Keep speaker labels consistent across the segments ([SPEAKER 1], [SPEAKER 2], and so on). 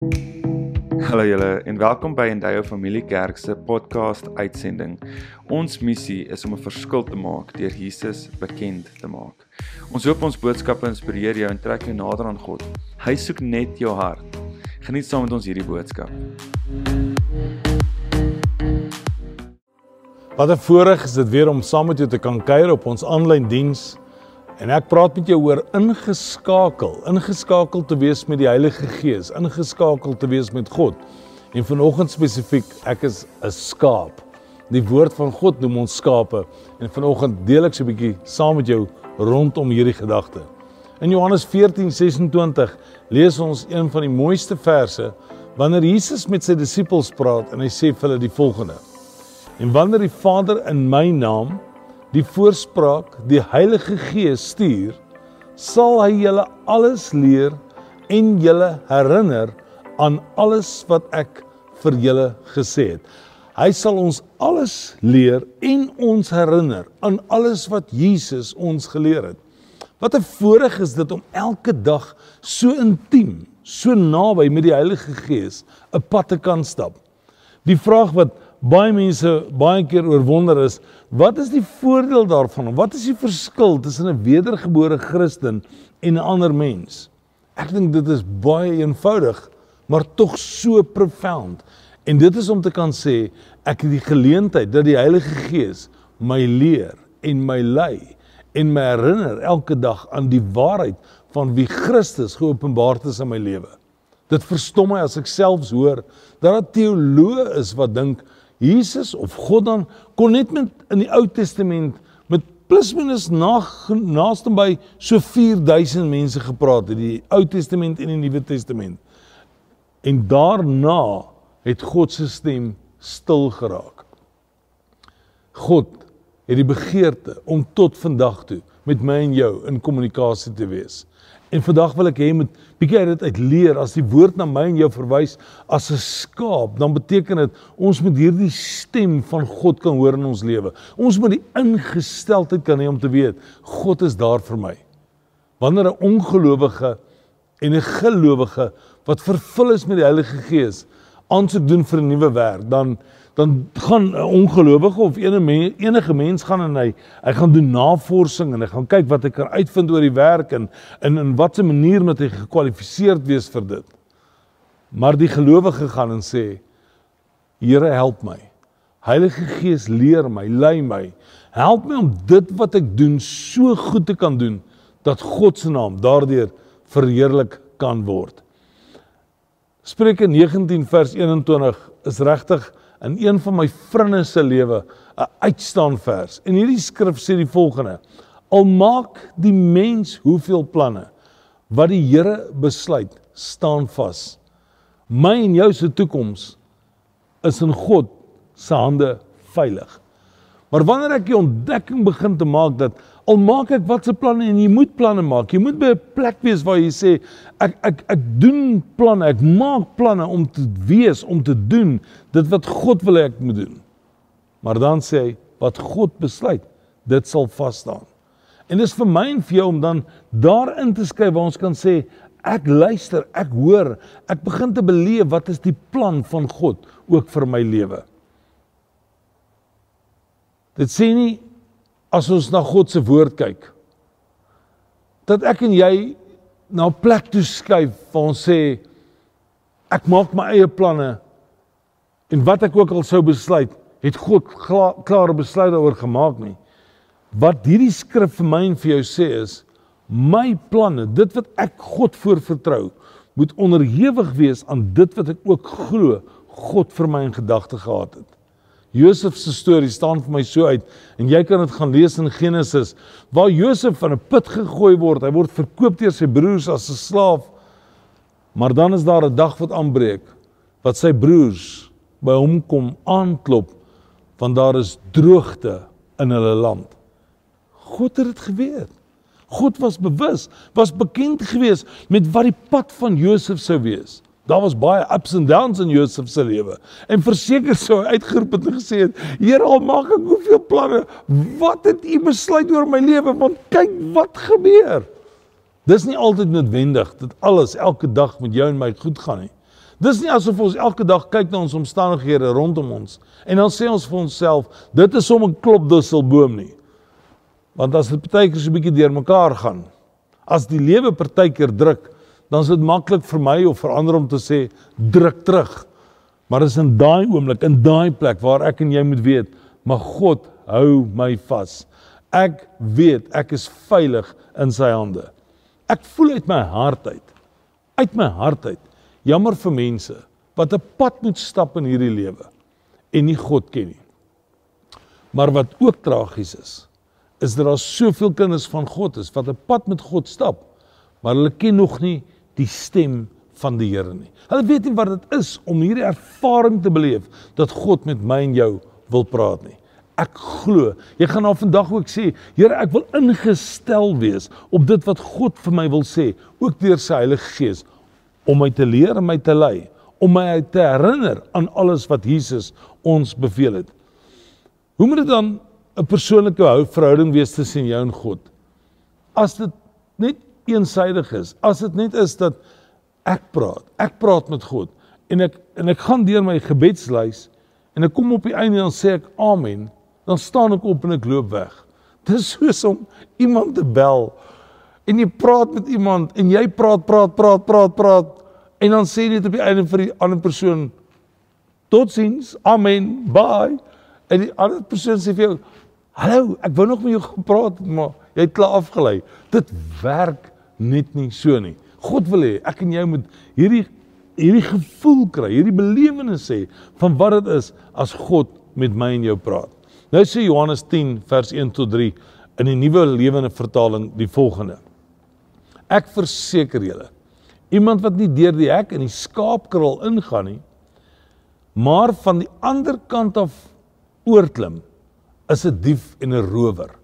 [SPEAKER 1] Hallo julle en welkom by Endeavour Familie Kerk se podcast uitsending. Ons missie is om 'n verskil te maak deur Jesus bekend te maak. Ons hoop ons boodskappe inspireer jou en trek jou nader aan God. Hy soek net jou hart. Geniet saam met ons hierdie boodskap.
[SPEAKER 2] Wat 'n voorreg is dit weer om saam met jou te kan kuier op ons aanlyn diens. En ek praat met jou oor ingeskakel, ingeskakel te wees met die Heilige Gees, ingeskakel te wees met God. En vanoggend spesifiek, ek is 'n skaap. Die woord van God noem ons skape en vanoggend deel ek so 'n bietjie saam met jou rondom hierdie gedagte. In Johannes 14:26 lees ons een van die mooiste verse wanneer Jesus met sy disippels praat en hy sê vir hulle die volgende: En wanneer die Vader in my naam die voorspraak die Heilige Gees stuur, sal hy julle alles leer en julle herinner aan alles wat ek vir julle gesê het. Hy sal ons alles leer en ons herinner aan alles wat Jesus ons geleer het. Wat 'n voorreg is dit om elke dag so intiem, so naby met die Heilige Gees 'n pad te kan stap. Die vraag wat baie mense baie keer oorwonder is, wat is die voordeel daarvan? Wat is die verskil tussen 'n wedergebore Christen en 'n ander mens? Ek dink dit is baie eenvoudig, maar tog so profound. En dit is om te kan sê ek het die geleentheid dat die Heilige Gees my leer en my lei en my herinner elke dag aan die waarheid van wie Christus geopenbaar het in my lewe. Dit verstom my as ek selfs hoor dat daar teoloë is wat dink Jesus of God dan kon net met in die Ou Testament met plus minus na naaste by so 4000 mense gepraat het die Ou Testament en die Nuwe Testament. En daarna het God se stem stil geraak. God het die begeerte om tot vandag toe met my en jou in kommunikasie te wees. En vandag wil ek hê moet bietjie uit dit uit leer as die woord na my en jou verwys as 'n skaap, dan beteken dit ons moet hierdie stem van God kan hoor in ons lewe. Ons moet die ingesteldheid kan hê om te weet God is daar vir my. Wanneer 'n ongelowige en 'n gelowige wat vervul is met die Heilige Gees aansoek doen vir 'n nuwe werk, dan dan gaan 'n ongelowige of enige enige mens gaan en hy hy gaan doen navorsing en hy gaan kyk wat hy kan uitvind oor die werk en in in watter manier moet hy gekwalifiseerd wees vir dit. Maar die gelowige gaan en sê Here help my. Heilige Gees leer my, lei my. Help my om dit wat ek doen so goed te kan doen dat God se naam daardeur verheerlik kan word. Spreuke 19 vers 21 is regtig in een van my vriende se lewe 'n uitstaan vers. En hierdie skrif sê die volgende: Al maak die mens hoeveel planne, wat die Here besluit, staan vas. My en jou se toekoms is in God se hande veilig. Maar wanneer ek die ontdekking begin te maak dat al maak ek watse planne en jy moet planne maak, jy moet by 'n plek wees waar jy sê ek ek ek doen planne, ek maak planne om te wees, om te doen dit wat God wil hê ek moet doen. Maar dan sê hy wat God besluit, dit sal vas staan. En dis vir my en vir jou om dan daarin te skryf waar ons kan sê ek luister, ek hoor, ek begin te beleef wat is die plan van God ook vir my lewe. Dit sê nie as ons na God se woord kyk dat ek en jy na 'n plek toe skuif waar ons sê ek maak my eie planne en wat ek ook al sou besluit het God klare besluit daaroor gemaak nie. Wat hierdie skrif vir my en vir jou sê is my planne dit wat ek God voor vertrou moet onderhewig wees aan dit wat ek ook glo God vir my in gedagte gehad het Josef se storie staan vir my so uit en jy kan dit gaan lees in Genesis waar Josef van 'n put gegooi word. Hy word verkoop deur sy broers as 'n slaaf. Maar dan is daar 'n dag wat aanbreek wat sy broers by hom kom aanklop want daar is droogte in hulle land. God het dit geweet. God was bewus, was bekend gewees met wat die pad van Josef sou wees. Daar was baie ups and downs in Josef se lewe. En verseker sou hy uitgeroep het en gesê het: "Here, al maak ek hoeveel planne, wat het U besluit oor my lewe? Want kyk wat gebeur." Dis nie altyd noodwendig dat alles elke dag met jou en my goed gaan nie. Dis nie asof ons elke dag kyk na ons omstandighede rondom ons en dan sê ons vir onsself, dit is om 'n klopdusselboom nie. Want as dit partykeer so 'n bietjie deurmekaar gaan, as die lewe partykeer druk, dan is dit maklik vir my of vir ander om te sê druk terug. Maar dis in daai oomblik, in daai plek waar ek en jy moet weet, maar God hou my vas. Ek weet ek is veilig in sy hande. Ek voel uit my hart uit. Uit my hart uit. Jammer vir mense wat 'n pad moet stap in hierdie lewe en nie God ken nie. Maar wat ook tragies is, is dat daar soveel kinders van God is wat 'n pad met God stap, maar hulle ken nog nie die stem van die Here nie. Hulle weet nie wat dit is om hierdie ervaring te beleef dat God met my en jou wil praat nie ek glo. Jy gaan nou vandag ook sê, Here, ek wil ingestel wees op dit wat God vir my wil sê, ook deur sy Heilige Gees om my te leer en my te lei, om my te herinner aan alles wat Jesus ons beveel het. Hoe moet dit dan 'n persoonlike hou verhouding wees tussen jou en God? As dit net eensydig is, as dit net is dat ek praat, ek praat met God en ek en ek gaan deur my gebedslys en ek kom op die einde en sê ek amen dan staan ek op en ek loop weg. Dis soos om iemand te bel en jy praat met iemand en jy praat praat praat praat praat en dan sê jy net op die einde vir die ander persoon totsiens, amen, bye. En die ander persoon sê vir jou, "Hallo, ek wou nog met jou gepraat, maar jy het klaar afgelei." Dit werk net nie so nie. God wil hê ek en jy moet hierdie hierdie gevoel kry, hierdie belewenis hê van wat dit is as God met my en jou praat. Nou sê Johannes 10 vers 1 tot 3 in die nuwe lewende vertaling die volgende. Ek verseker julle, iemand wat nie deur die hek in die skaapkraal ingaan nie, maar van die ander kant af oorklim, is 'n dief en 'n rower.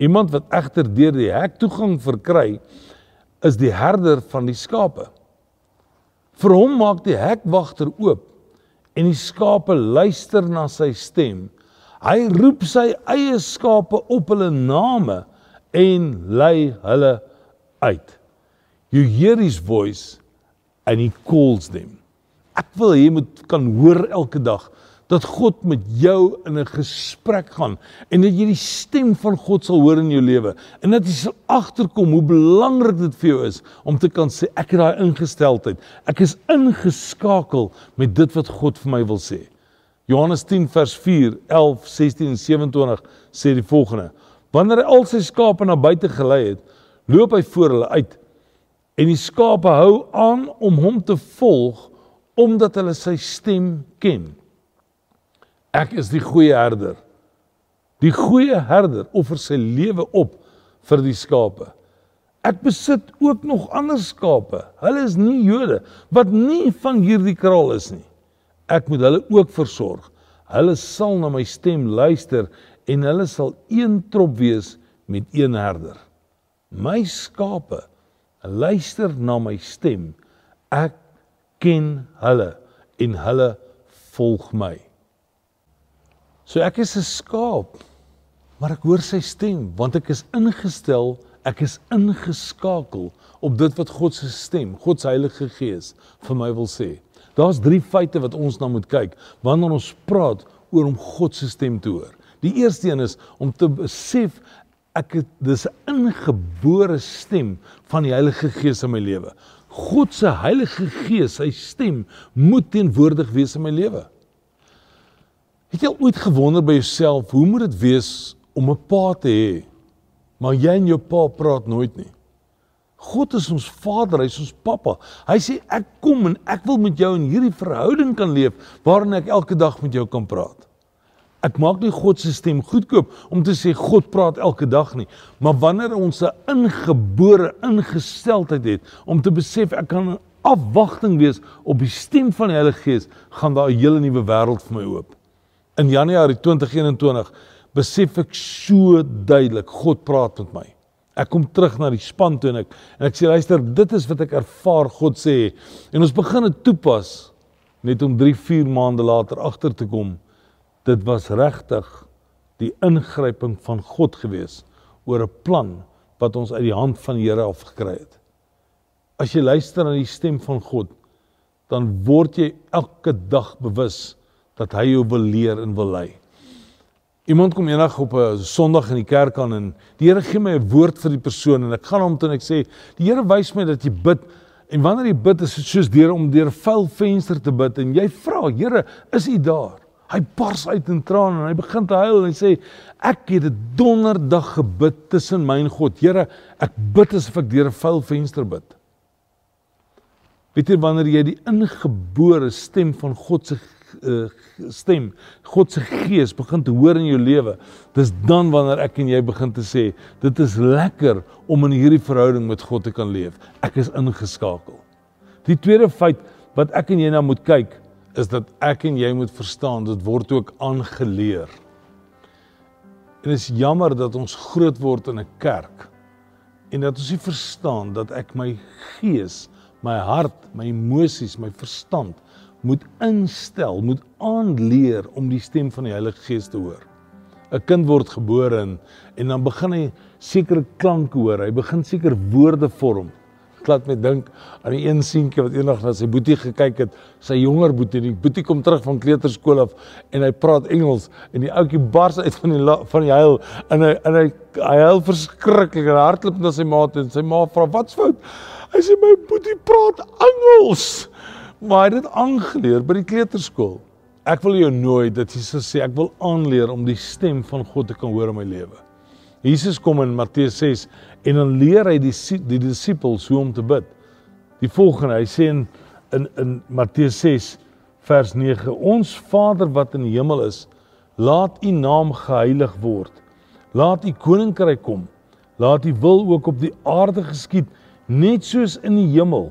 [SPEAKER 2] Iemand wat egter deur die hek toegang verkry, is die herder van die skape. Vir hom maak die hekwagter oop en die skape luister na sy stem. Hy roep sy eie skape op hulle name en lei hulle uit. You hear his voice and he calls them. Ek wil hê jy moet kan hoor elke dag dat God met jou in 'n gesprek gaan en dat jy die stem van God sal hoor in jou lewe en dat jy sal agterkom hoe belangrik dit vir jou is om te kan sê ek het daai ingesteldheid. Ek is ingeskakel met dit wat God vir my wil sê. Johannes 10 vers 4, 11, 16 en 27 sê die volgende: Wanneer hy al sy skape na buite gelei het, loop hy voor hulle uit en die skape hou aan om hom te volg omdat hulle sy stem ken. Ek is die goeie herder. Die goeie herder offer sy lewe op vir die skape. Ek besit ook nog ander skape. Hulle is nie Jode wat nie van hierdie kraal is nie ek moet hulle ook versorg. Hulle sal na my stem luister en hulle sal een trop wees met een herder. My skape luister na my stem. Ek ken hulle en hulle volg my. So ek is 'n skaap, maar ek hoor sy stem want ek is ingestel, ek is ingeskakel op dit wat God se stem, God se Heilige Gees vir my wil sê. Daar's drie feite wat ons na moet kyk wanneer ons praat oor om God se stem te hoor. Die eerste een is om te besef ek het dis 'n ingebore stem van die Heilige Gees in my lewe. God se Heilige Gees, sy stem moet teenwoordig wees in my lewe. Het jy ooit gewonder by jouself, hoe moet dit wees om 'n pa te hê, maar jy en jou pa praat nooit nie? God is ons Vader, hy is ons Pappa. Hy sê ek kom en ek wil met jou in hierdie verhouding kan leef waarin ek elke dag met jou kan praat. Ek maak nie God se stem goedkoop om te sê God praat elke dag nie, maar wanneer ons 'n ingebore ingesteldheid het om te besef ek kan afwagting wees op die stem van die Heilige Gees, gaan daar 'n hele nuwe wêreld vir my oop. In Januarie 2021 besef ek so duidelik God praat met my. Ek kom terug na die span toe en ek en ek sê luister, dit is wat ek ervaar God sê en ons begin dit toepas net om 3, 4 maande later agter te kom. Dit was regtig die ingryping van God gewees oor 'n plan wat ons uit die hand van die Here af gekry het. As jy luister na die stem van God, dan word jy elke dag bewus dat hy jou wil leer en wil lei. Iemand kom eendag op 'n Sondag in die kerk aan en die Here gee my 'n woord vir die persoon en ek gaan hom toe en ek sê die Here wys my dat jy bid en wanneer jy bid is dit soos deur om deur 'n vuil venster te bid en jy vra Here, is U daar? Hy bars uit in trane en hy begin te huil en hy sê ek het 'n donderdag gebid tussen my en God. Here, ek bid asof ek deur 'n vuil venster bid. Weet jy wanneer jy die ingebore stem van God se uh, stem, God se gees begin te hoor in jou lewe, dis dan wanneer ek en jy begin te sê, dit is lekker om in hierdie verhouding met God te kan leef. Ek is ingeskakel. Die tweede feit wat ek en jy nou moet kyk, is dat ek en jy moet verstaan dit word ook aangeleer. En dit is jammer dat ons groot word in 'n kerk en dat ons nie verstaan dat ek my gees, my hart, my emosies, my verstand moet instel, moet aanleer om die stem van die Heilige Gees te hoor. 'n Kind word gebore en, en dan begin hy sekere klanke hoor. Hy begin seker woorde vorm laat my dink aan die een seentjie wat eendag na sy boetie gekyk het, sy jonger boetie. Die boetie kom terug van kleuterskool af en hy praat Engels en die ouetjie bars uit van die van die huil en hy en hy hy huil verskriklik en hardloop na sy ma toe en sy ma vra wat's fout? Hy sê my boetie praat Engels. Maar hy het dit aangeleer by die kleuterskool. Ek wil jou nooi dat jy sê ek wil aanleer om die stem van God te kan hoor in my lewe. Jesus kom in Matteus 6 en dan leer hy die die disippels hoe om te bid. Die volgende, hy sê in in, in Matteus 6 vers 9: Ons Vader wat in die hemel is, laat U naam geheilig word. Laat U koninkryk kom. Laat U wil ook op die aarde geskied, net soos in die hemel.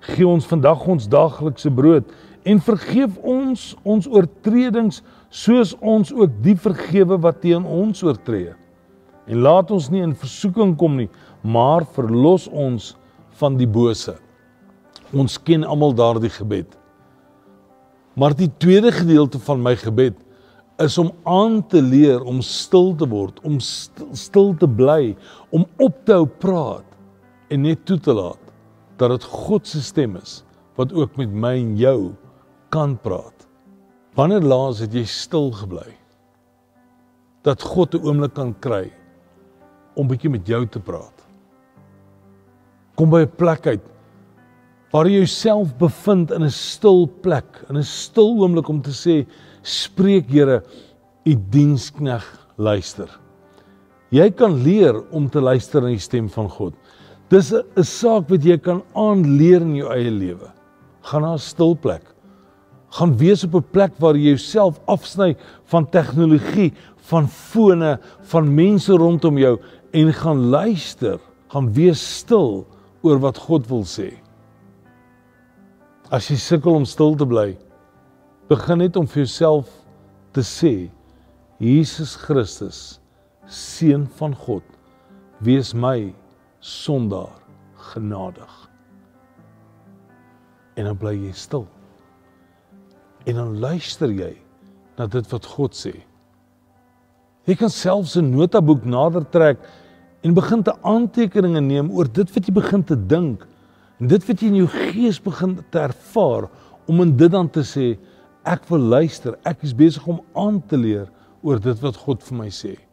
[SPEAKER 2] Gee ons vandag ons daaglikse brood en vergeef ons ons oortredings soos ons ook die vergewe wat teen ons oortree En laat ons nie in versoeking kom nie, maar verlos ons van die bose. Ons ken almal daardie gebed. Maar die tweede gedeelte van my gebed is om aan te leer om stil te word, om stil, stil te bly, om op te hou praat en net toe te laat dat dit God se stem is wat ook met my en jou kan praat. Wanneer laas het jy stil gebly? Dat God 'n oomblik kan kry om bietjie met jou te praat. Kom by 'n plek uit waar jy jouself bevind in 'n stil plek, in 'n stil oomblik om te sê spreek Here, u dienskneg luister. Jy kan leer om te luister na die stem van God. Dis 'n saak wat jy kan aanleer in jou eie lewe. Gaan na 'n stil plek. Gaan wees op 'n plek waar jy jouself afsny van tegnologie, van fone, van mense rondom jou en gaan luister, gaan wees stil oor wat God wil sê. As jy sukkel om stil te bly, begin net om vir jouself te sê Jesus Christus, seun van God, wees my sondaar genadig. En dan bly jy stil. En dan luister jy na dit wat God sê. Jy kan selfs 'n notaboek nader trek en begin te aantekeninge neem oor dit wat jy begin te dink en dit wat jy in jou gees begin te ervaar om in dit dan te sê ek wil luister, ek is besig om aan te leer oor dit wat God vir my sê.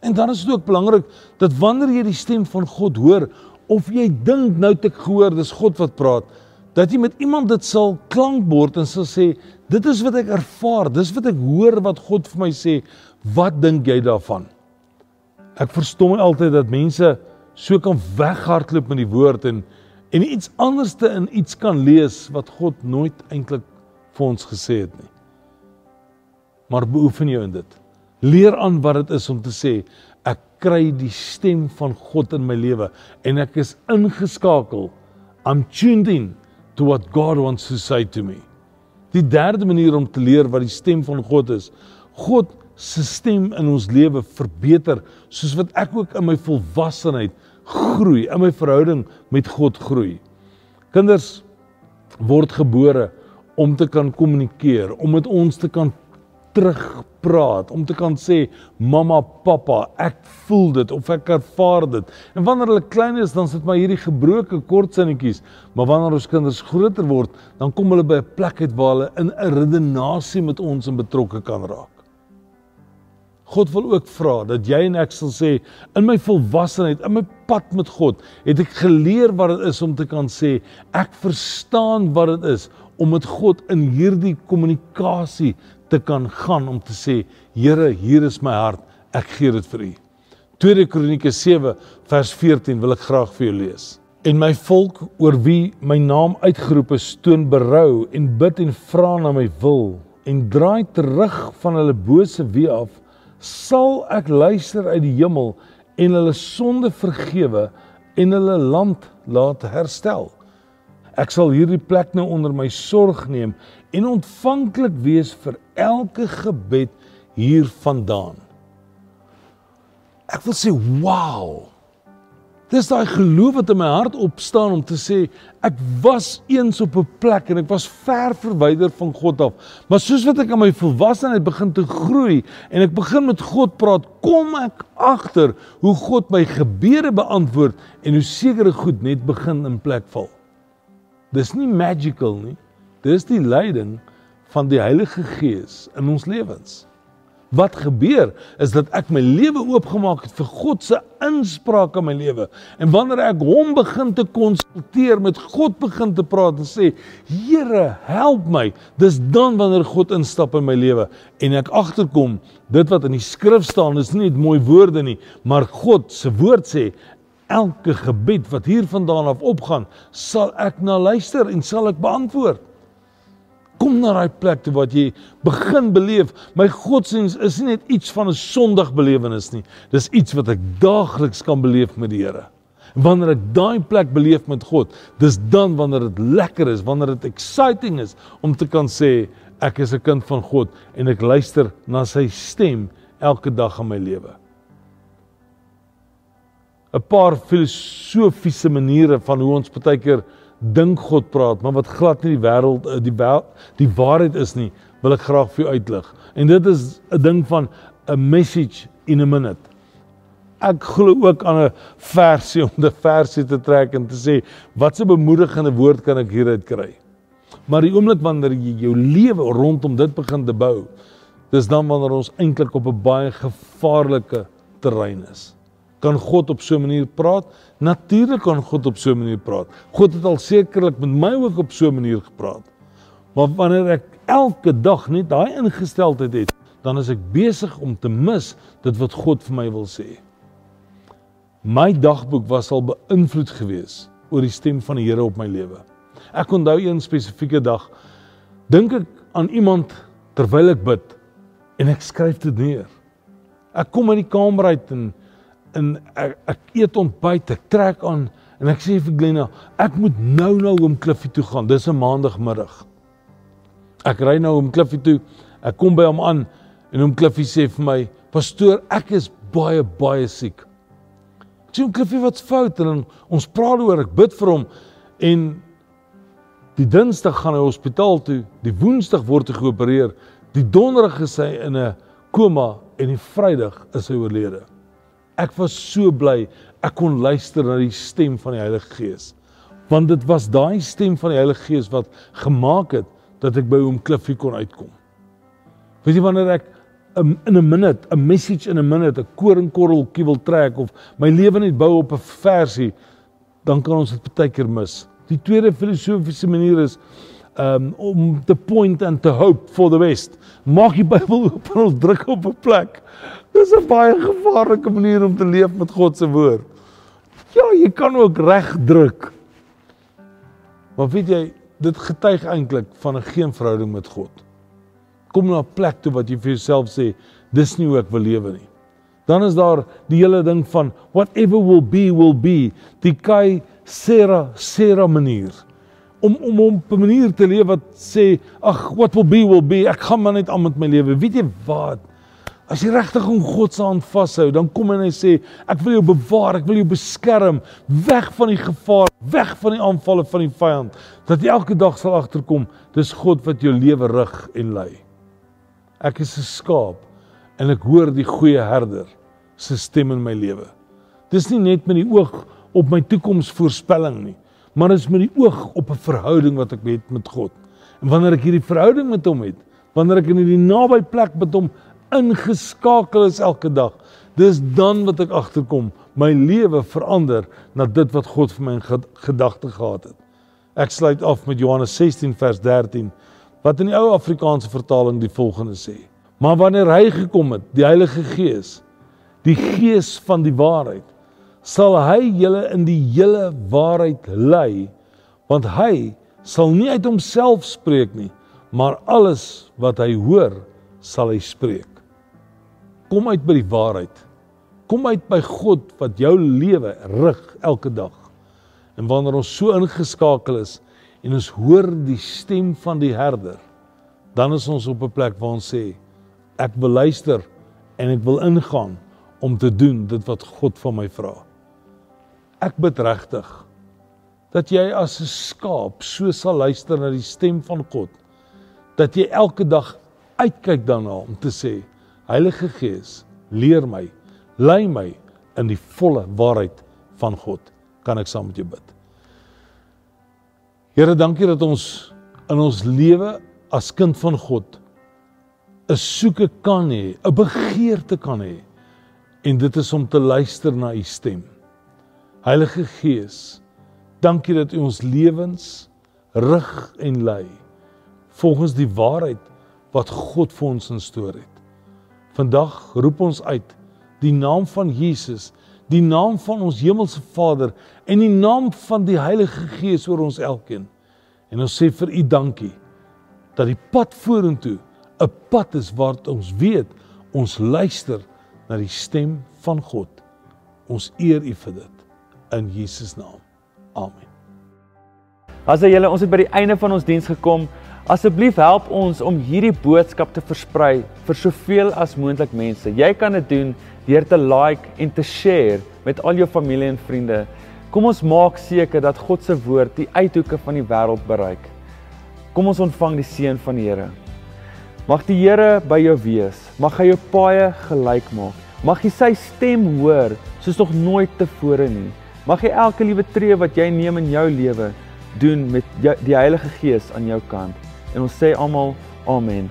[SPEAKER 2] En dan is dit ook belangrik dat wanneer jy die stem van God hoor of jy dink nou het ek gehoor dis God wat praat, dat jy met iemand dit sal klankbord en sal sê dit is wat ek ervaar, dis wat ek hoor wat God vir my sê, Wat dink jy daarvan? Ek verstom altyd dat mense so kan weghardloop met die woord en en iets anderste in iets kan lees wat God nooit eintlik vir ons gesê het nie. Maar beoefen jou in dit. Leer aan wat dit is om te sê ek kry die stem van God in my lewe en ek is ingeskakel. I'm tuned in to what God wants to say to me. Die derde manier om te leer wat die stem van God is. God se stem in ons lewe verbeter soos wat ek ook in my volwassenheid groei, in my verhouding met God groei. Kinders word gebore om te kan kommunikeer, om met ons te kan terugpraat, om te kan sê mamma, pappa, ek voel dit of ek ervaar dit. En wanneer hulle klein is, dan sit maar hierdie gebroke kortsinnetjies, maar wanneer ons kinders groter word, dan kom hulle by 'n plek uit waar hulle in 'n redenasie met ons in betrokke kan raak. God wil ook vra dat jy en ek sal sê in my volwassenheid, in my pad met God, het ek geleer wat dit is om te kan sê ek verstaan wat dit is om met God in hierdie kommunikasie te kan gaan om te sê Here, hier is my hart, ek gee dit vir U. 2 Kronieke 7 vers 14 wil ek graag vir jou lees. En my volk oor wie my naam uitgeroep is, toon berou en bid en vra na my wil en draai terug van hulle bose weë af, sal ek luister uit die hemel en hulle sonde vergewe en hulle land laat herstel. Ek sal hierdie plek nou onder my sorg neem en ontvanklik wees vir elke gebed hiervandaan. Ek wil sê, "Wow!" Dis daai geloof wat in my hart opstaan om te sê, ek was eens op 'n plek en ek was ver verwyder van God af. Maar soos wat ek aan my volwassenheid begin te groei en ek begin met God praat, kom ek agter hoe God my gebede beantwoord en hoe sekere goed net begin in plek val. Dis nie magical nie. Dis die leiding van die Heilige Gees in ons lewens. Wat gebeur is dat ek my lewe oopgemaak het vir God se inspraak in my lewe. En wanneer ek hom begin te konsulteer met God begin te praat en sê, Here, help my. Dis dan wanneer God instap in my lewe en ek agterkom dit wat in die skrif staan is nie net mooi woorde nie, maar God se woord sê elke gebed wat hiervandaan af opgaan, sal ek na luister en sal ek beantwoord. Kom na daai plek toe wat jy begin beleef. My godsdiens is nie net iets van 'n Sondagbelewenis nie. Dis iets wat ek daagliks kan beleef met die Here. Wanneer ek daai plek beleef met God, dis dan wanneer dit lekker is, wanneer dit exciting is om te kan sê ek is 'n kind van God en ek luister na sy stem elke dag in my lewe. 'n paar filosofiese maniere van hoe ons baie keer dink God praat, maar wat glad nie die wêreld eh, die wel, die waarheid is nie, wil ek graag vir jou uitlig. En dit is 'n ding van 'n message in a minute. Ek glo ook aan 'n versie om 'n versie te trek en te sê wat 'n bemoedigende woord kan ek hieruit kry. Maar die oomblik wanneer jy jou lewe rondom dit begin te bou, dis dan wanneer ons eintlik op 'n baie gevaarlike terrein is kan God op so 'n manier praat? Natuurlik kan God op so 'n manier praat. God het al sekerlik met my ook op so 'n manier gepraat. Maar wanneer ek elke dag net daai ingesteldheid het, dan is ek besig om te mis dit wat God vir my wil sê. My dagboek was al beïnvloed gewees oor die stem van die Here op my lewe. Ek onthou een spesifieke dag dink ek aan iemand terwyl ek bid en ek skryf dit neer. Ek kom uit die kamer uit en en ek, ek eet ontbyt, ek trek aan en ek sê vir Glenna, ek moet nou nou om Kliffie toe gaan. Dis 'n maandagmiddag. Ek ry nou om Kliffie toe. Ek kom by hom aan en hom Kliffie sê vir my, "Pastoor, ek is baie baie siek." Ek sê hom Kliffie, wat's fout? En ons praat oor, ek bid vir hom en die Dinsdag gaan hy hospitaal toe, die Woensdag word hy geopereer, die Donderdag is hy in 'n koma en die Vrydag is hy oorlede. Ek was so bly ek kon luister na die stem van die Heilige Gees. Want dit was daai stem van die Heilige Gees wat gemaak het dat ek by hom Kliffie kon uitkom. Weet jy wanneer ek in 'n minute, 'n message in 'n minute, 'n koringkorreltjie wil trek of my lewe net bou op 'n versie, dan kan ons dit baie keer mis. Die tweede filosofiese manier is um om the point and to hope for the best. Maak die Bybel oop en ons druk op 'n plek. Dis 'n baie gevaarlike manier om te leef met God se woord. Ja, jy kan ook reg druk. Maar weet jy, dit getuig eintlik van 'n geen verhouding met God. Kom na 'n plek toe wat jy vir jouself sê, dis nie hoe ek wil lewe nie. Dan is daar die hele ding van whatever will be will be, die kai sera sera manier om om om op 'n manier te leef wat sê ag what will be will be ek gaan maar net aan met my lewe weet jy wat as jy regtig om God se hand vashou dan kom en hy sê ek wil jou bewaar ek wil jou beskerm weg van die gevaar weg van die aanvalle van die vyand dat jy elke dag sal agterkom dis God wat jou lewe rig en lei Ek is 'n skaap en ek hoor die goeie herder se stem in my lewe. Dis nie net met die oog op my toekomsvoorspelling nie, maar dit is met die oog op 'n verhouding wat ek het met God. En wanneer ek hierdie verhouding met hom het, wanneer ek in hierdie naby plek met hom ingeskakel is elke dag, dis dan wat ek agterkom my lewe verander na dit wat God vir my in gedagte gehad het. Ek sluit af met Johannes 16 vers 13 wat in die ou Afrikaanse vertaling die volgende sê: Maar wanneer hy gekom het, die Heilige Gees, die Gees van die waarheid, sal hy julle in die hele waarheid lei, want hy sal nie uit homself spreek nie, maar alles wat hy hoor, sal hy spreek. Kom uit by die waarheid. Kom uit by God wat jou lewe rig elke dag. En wanneer ons so ingeskakel is en ons hoor die stem van die herder, dan is ons op 'n plek waar ons sê ek wil luister en ek wil ingaan om te doen dit wat God van my vra. Ek bid regtig dat jy as 'n skaap so sal luister na die stem van God dat jy elke dag uitkyk daarna om te sê Heilige Gees leer my lei my in die volle waarheid van God. Kan ek saam met jou bid? Here dankie dat ons in ons lewe as kind van God 'n soeke kan hê 'n begeerte kan hê. En dit is om te luister na u stem. Heilige Gees, dankie dat U ons lewens rig en lei volgens die waarheid wat God vir ons instoor het. Vandag roep ons uit die naam van Jesus, die naam van ons hemelse Vader en die naam van die Heilige Gees oor ons elkeen. En ons sê vir U dankie dat die pad vorentoe 'n pad is waar ons weet ons luister na die stem van God. Ons eer U vir dit in Jesus naam. Amen.
[SPEAKER 1] As jy ons het by die einde van ons diens gekom, asseblief help ons om hierdie boodskap te versprei vir soveel as moontlik mense. Jy kan dit doen deur te like en te share met al jou familie en vriende. Kom ons maak seker dat God se woord die uithoeke van die wêreld bereik. Kom ons ontvang die seën van die Here. Mag die Here by jou wees. Mag hy jou paaie gelyk maak. Mag jy sy stem hoor soos nog nooit tevore nie. Mag jy elke liewe tree wat jy neem in jou lewe doen met die Heilige Gees aan jou kant. En ons sê almal amen.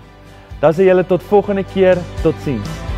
[SPEAKER 1] Dan sê julle tot volgende keer, totsiens.